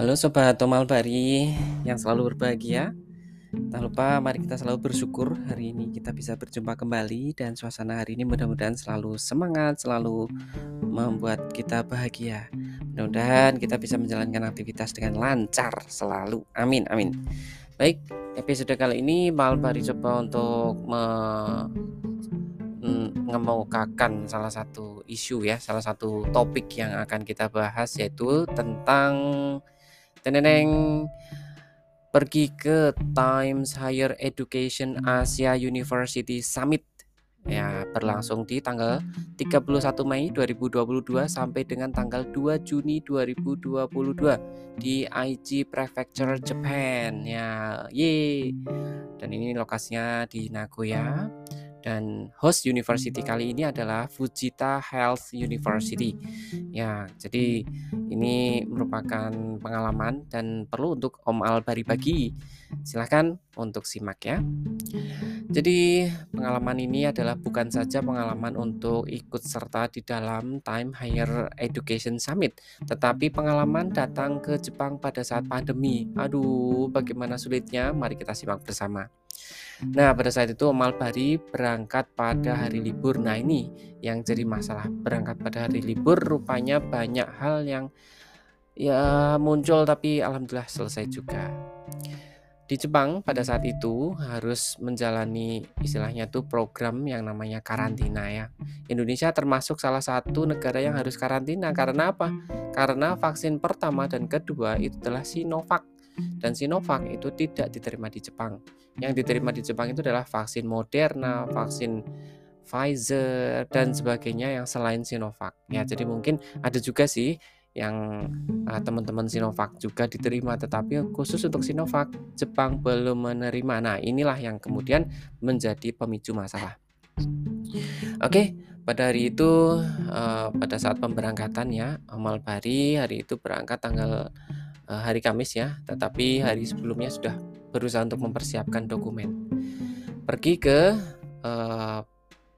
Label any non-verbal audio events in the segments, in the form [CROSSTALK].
Halo Sobat Tomal Bari yang selalu berbahagia. Tak lupa mari kita selalu bersyukur hari ini kita bisa berjumpa kembali Dan suasana hari ini mudah-mudahan selalu semangat, selalu membuat kita bahagia. Mudah-mudahan kita bisa menjalankan aktivitas dengan lancar selalu. Amin, amin. Baik, episode kali ini Mal Bari coba untuk me mengemukakan salah satu isu ya, salah satu topik yang akan kita bahas yaitu tentang teneneng. Pergi ke Times Higher Education Asia University Summit. Ya berlangsung di tanggal 31 Mei 2022 sampai dengan tanggal 2 Juni 2022 di Aichi Prefecture Japan. Ya ye. Dan ini lokasinya di Nagoya dan host university kali ini adalah Fujita Health University. Ya, jadi ini merupakan pengalaman dan perlu untuk Om Al bari bagi. Silahkan untuk simak ya. Jadi pengalaman ini adalah bukan saja pengalaman untuk ikut serta di dalam Time Higher Education Summit, tetapi pengalaman datang ke Jepang pada saat pandemi. Aduh, bagaimana sulitnya? Mari kita simak bersama. Nah, pada saat itu Om Bari berangkat pada hari libur. Nah, ini yang jadi masalah. Berangkat pada hari libur rupanya banyak hal yang ya muncul tapi alhamdulillah selesai juga. Di Jepang pada saat itu harus menjalani istilahnya tuh program yang namanya karantina ya. Indonesia termasuk salah satu negara yang harus karantina karena apa? Karena vaksin pertama dan kedua itu adalah Sinovac dan Sinovac itu tidak diterima di Jepang. Yang diterima di Jepang itu adalah vaksin Moderna, vaksin Pfizer dan sebagainya yang selain Sinovac. Ya, jadi mungkin ada juga sih yang uh, teman-teman Sinovac juga diterima tetapi khusus untuk Sinovac Jepang belum menerima. Nah, inilah yang kemudian menjadi pemicu masalah. Oke, pada hari itu uh, pada saat pemberangkatan ya, Amal Bari hari itu berangkat tanggal hari Kamis ya, tetapi hari sebelumnya sudah berusaha untuk mempersiapkan dokumen. Pergi ke uh,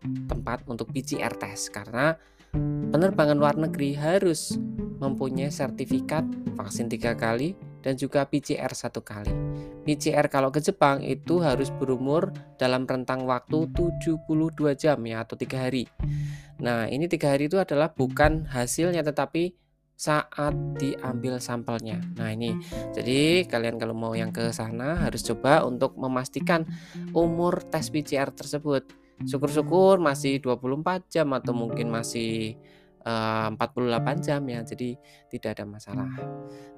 tempat untuk PCR test karena penerbangan luar negeri harus mempunyai sertifikat vaksin tiga kali dan juga PCR satu kali. PCR kalau ke Jepang itu harus berumur dalam rentang waktu 72 jam ya atau tiga hari. Nah ini tiga hari itu adalah bukan hasilnya tetapi saat diambil sampelnya. Nah, ini jadi kalian kalau mau yang ke sana harus coba untuk memastikan umur tes PCR tersebut. Syukur-syukur masih 24 jam atau mungkin masih 48 eh, jam ya jadi tidak ada masalah.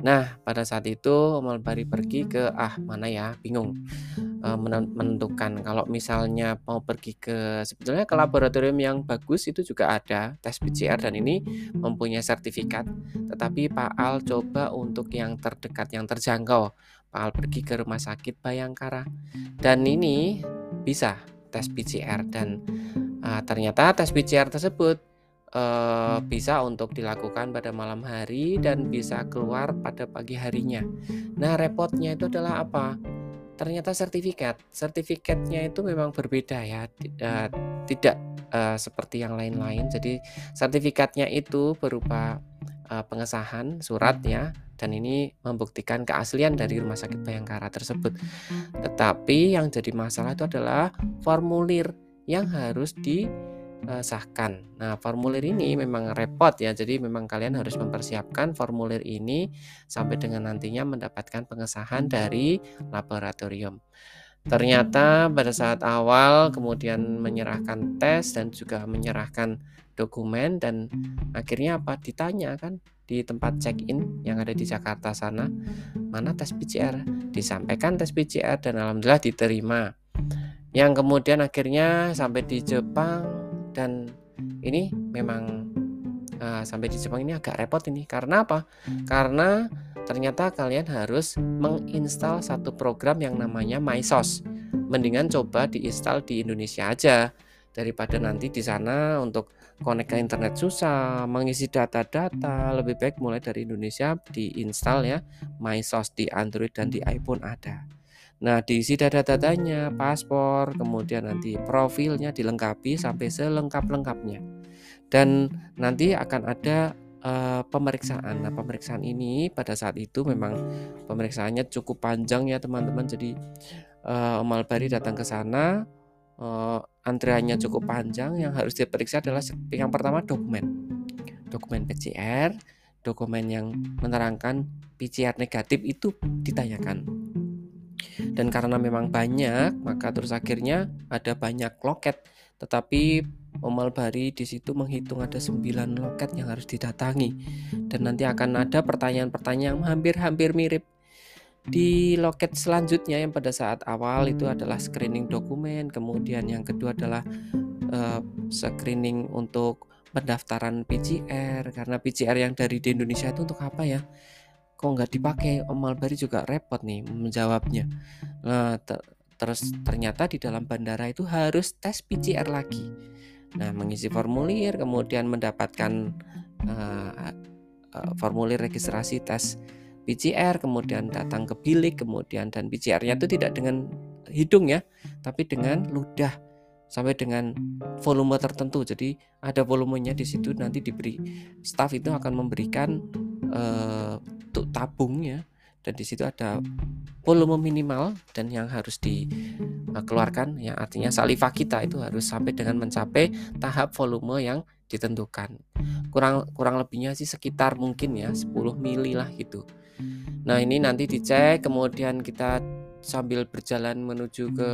Nah pada saat itu Om Bari pergi ke ah mana ya bingung uh, menentukan. Kalau misalnya mau pergi ke sebetulnya ke laboratorium yang bagus itu juga ada tes PCR dan ini mempunyai sertifikat. Tetapi Pak Al coba untuk yang terdekat yang terjangkau. Pak Al pergi ke rumah sakit Bayangkara. Dan ini bisa tes PCR dan uh, ternyata tes PCR tersebut uh, bisa untuk dilakukan pada malam hari dan bisa keluar pada pagi harinya. Nah, repotnya itu adalah apa? Ternyata sertifikat, sertifikatnya itu memang berbeda ya, tidak, tidak uh, seperti yang lain-lain. Jadi sertifikatnya itu berupa uh, pengesahan surat ya, dan ini membuktikan keaslian dari rumah sakit Bayangkara tersebut. Tetapi yang jadi masalah itu adalah formulir yang harus di sahkan. Nah, formulir ini memang repot ya. Jadi memang kalian harus mempersiapkan formulir ini sampai dengan nantinya mendapatkan pengesahan dari laboratorium. Ternyata pada saat awal kemudian menyerahkan tes dan juga menyerahkan dokumen dan akhirnya apa ditanya kan di tempat check-in yang ada di Jakarta sana mana tes PCR disampaikan tes PCR dan alhamdulillah diterima yang kemudian akhirnya sampai di Jepang dan ini memang uh, sampai di Jepang ini agak repot ini karena apa? Karena ternyata kalian harus menginstal satu program yang namanya MySOS. Mendingan coba diinstal di Indonesia aja daripada nanti di sana untuk connect ke internet susah, mengisi data-data, lebih baik mulai dari Indonesia diinstal ya MySOS di Android dan di iPhone ada. Nah, diisi data-datanya, paspor, kemudian nanti profilnya dilengkapi sampai selengkap-lengkapnya. Dan nanti akan ada uh, pemeriksaan. Nah, pemeriksaan ini pada saat itu memang pemeriksaannya cukup panjang ya teman-teman. Jadi uh, Om Albari datang ke sana, uh, antriannya cukup panjang. Yang harus diperiksa adalah yang pertama dokumen, dokumen PCR, dokumen yang menerangkan PCR negatif itu ditanyakan. Dan karena memang banyak, maka terus akhirnya ada banyak loket. Tetapi Om Albari di situ menghitung ada 9 loket yang harus didatangi dan nanti akan ada pertanyaan-pertanyaan hampir-hampir mirip di loket selanjutnya yang pada saat awal itu adalah screening dokumen, kemudian yang kedua adalah uh, screening untuk pendaftaran PCR karena PCR yang dari di Indonesia itu untuk apa ya? Kok nggak dipakai? Om Albari juga repot nih menjawabnya. Nah, ter terus ternyata di dalam bandara itu harus tes PCR lagi Nah, mengisi formulir, kemudian mendapatkan uh, uh, formulir registrasi tes PCR, kemudian datang ke bilik, kemudian dan PCR-nya itu tidak dengan hidung ya, tapi dengan ludah sampai dengan volume tertentu. Jadi ada volumenya di situ nanti diberi staff itu akan memberikan uh, tabungnya dan di situ ada volume minimal dan yang harus dikeluarkan yang artinya saliva kita itu harus sampai dengan mencapai tahap volume yang ditentukan. Kurang kurang lebihnya sih sekitar mungkin ya 10 mili lah gitu. Nah ini nanti dicek kemudian kita sambil berjalan menuju ke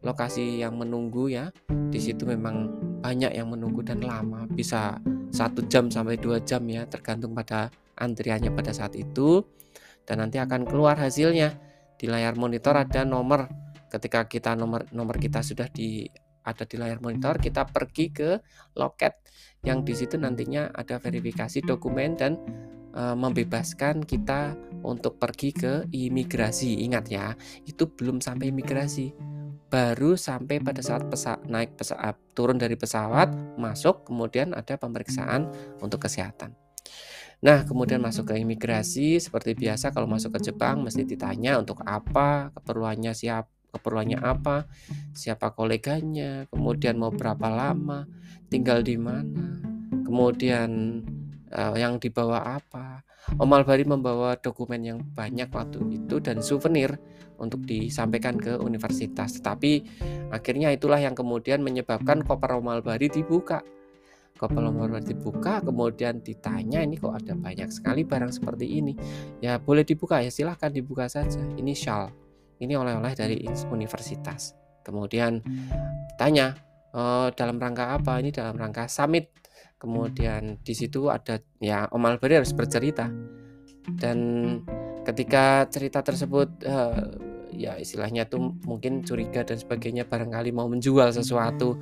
lokasi yang menunggu ya. Di situ memang banyak yang menunggu dan lama bisa satu jam sampai dua jam ya tergantung pada antriannya pada saat itu dan nanti akan keluar hasilnya di layar monitor ada nomor. Ketika kita nomor nomor kita sudah di ada di layar monitor kita pergi ke loket yang di situ nantinya ada verifikasi dokumen dan e, membebaskan kita untuk pergi ke imigrasi. Ingat ya itu belum sampai imigrasi. Baru sampai pada saat pesa naik pesawat turun dari pesawat masuk kemudian ada pemeriksaan untuk kesehatan Nah, kemudian masuk ke imigrasi seperti biasa kalau masuk ke Jepang mesti ditanya untuk apa, keperluannya siapa, keperluannya apa, siapa koleganya, kemudian mau berapa lama, tinggal di mana, kemudian uh, yang dibawa apa. Om Albari membawa dokumen yang banyak waktu itu dan souvenir untuk disampaikan ke universitas. Tetapi akhirnya itulah yang kemudian menyebabkan koper Om Albari dibuka Kapal nomor dibuka kemudian ditanya ini kok ada banyak sekali barang seperti ini? Ya boleh dibuka ya silahkan dibuka saja. Ini shawl. Ini oleh-oleh dari universitas. Kemudian tanya oh, dalam rangka apa? Ini dalam rangka summit. Kemudian di situ ada ya Om Alberi harus bercerita. Dan ketika cerita tersebut uh, ya istilahnya tuh mungkin curiga dan sebagainya barangkali mau menjual sesuatu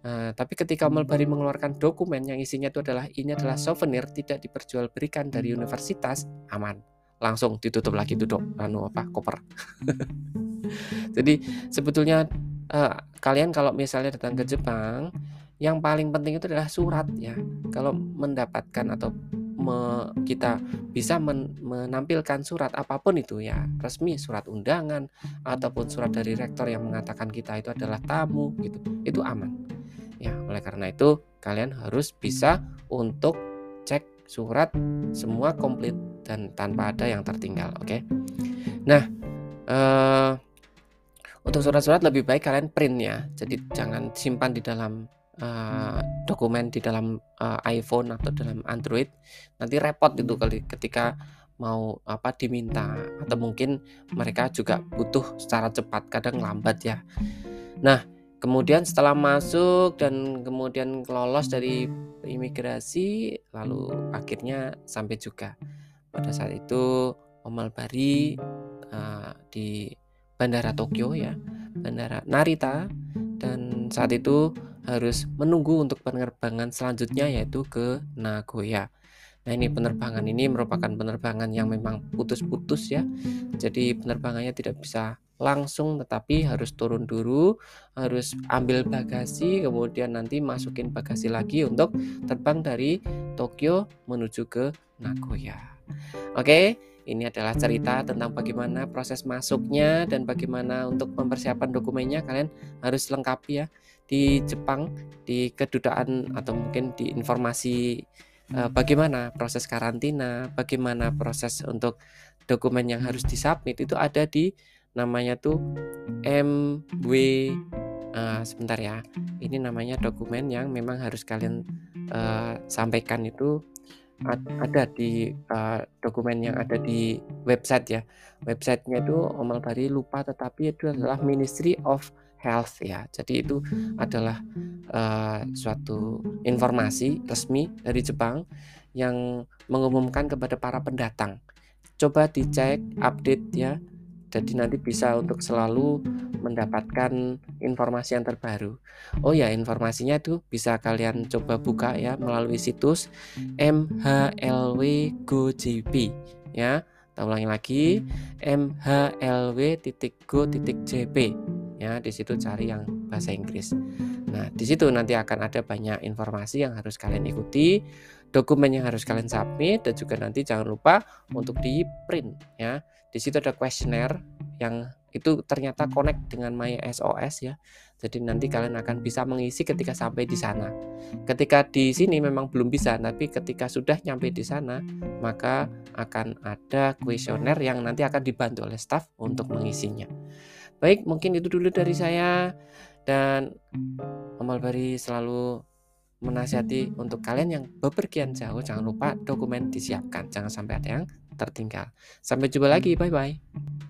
Nah, tapi ketika Mulberry mengeluarkan dokumen yang isinya itu adalah ini adalah souvenir tidak diperjualbelikan dari universitas, aman. Langsung ditutup lagi duduk anu apa koper. [LAUGHS] Jadi sebetulnya uh, kalian kalau misalnya datang ke Jepang, yang paling penting itu adalah surat ya. Kalau mendapatkan atau me, kita bisa men, menampilkan surat apa pun itu ya resmi surat undangan ataupun surat dari rektor yang mengatakan kita itu adalah tamu gitu itu aman Ya, oleh karena itu kalian harus bisa untuk cek surat semua komplit dan tanpa ada yang tertinggal, oke? Okay? Nah, uh, untuk surat-surat lebih baik kalian print ya. Jadi jangan simpan di dalam uh, dokumen di dalam uh, iPhone atau dalam Android. Nanti repot itu kali ketika mau apa diminta atau mungkin mereka juga butuh secara cepat kadang lambat ya. Nah, Kemudian setelah masuk dan kemudian lolos dari imigrasi, lalu akhirnya sampai juga. Pada saat itu Om Albari uh, di Bandara Tokyo ya, Bandara Narita dan saat itu harus menunggu untuk penerbangan selanjutnya yaitu ke Nagoya. Nah ini penerbangan ini merupakan penerbangan yang memang putus-putus ya. Jadi penerbangannya tidak bisa langsung tetapi harus turun dulu harus ambil bagasi kemudian nanti masukin bagasi lagi untuk terbang dari Tokyo menuju ke Nagoya. Oke ini adalah cerita tentang bagaimana proses masuknya dan bagaimana untuk mempersiapkan dokumennya. Kalian harus lengkapi ya di Jepang di kedutaan atau mungkin di informasi uh, bagaimana proses karantina, bagaimana proses untuk dokumen yang harus disubmit itu ada di namanya tuh MW uh, sebentar ya. Ini namanya dokumen yang memang harus kalian uh, sampaikan itu ada di uh, dokumen yang ada di website ya. Websitenya itu Omal Bari lupa tetapi itu adalah Ministry of Health ya. Jadi itu adalah uh, suatu informasi resmi dari Jepang yang mengumumkan kepada para pendatang. Coba dicek update ya jadi nanti bisa untuk selalu mendapatkan informasi yang terbaru. Oh ya, informasinya itu bisa kalian coba buka ya melalui situs mhlw.go.jp ya. Kita ulangi lagi mhlw.go.jp ya. Di situ cari yang bahasa Inggris. Nah, di situ nanti akan ada banyak informasi yang harus kalian ikuti, dokumen yang harus kalian submit dan juga nanti jangan lupa untuk di print ya. Di situ ada kuesioner yang itu ternyata connect dengan My SOS ya. Jadi nanti kalian akan bisa mengisi ketika sampai di sana. Ketika di sini memang belum bisa, tapi ketika sudah nyampe di sana, maka akan ada kuesioner yang nanti akan dibantu oleh staff untuk mengisinya. Baik, mungkin itu dulu dari saya dan Amal Bari selalu menasihati untuk kalian yang bepergian jauh jangan lupa dokumen disiapkan. Jangan sampai ada yang tertinggal. Sampai jumpa lagi. Bye bye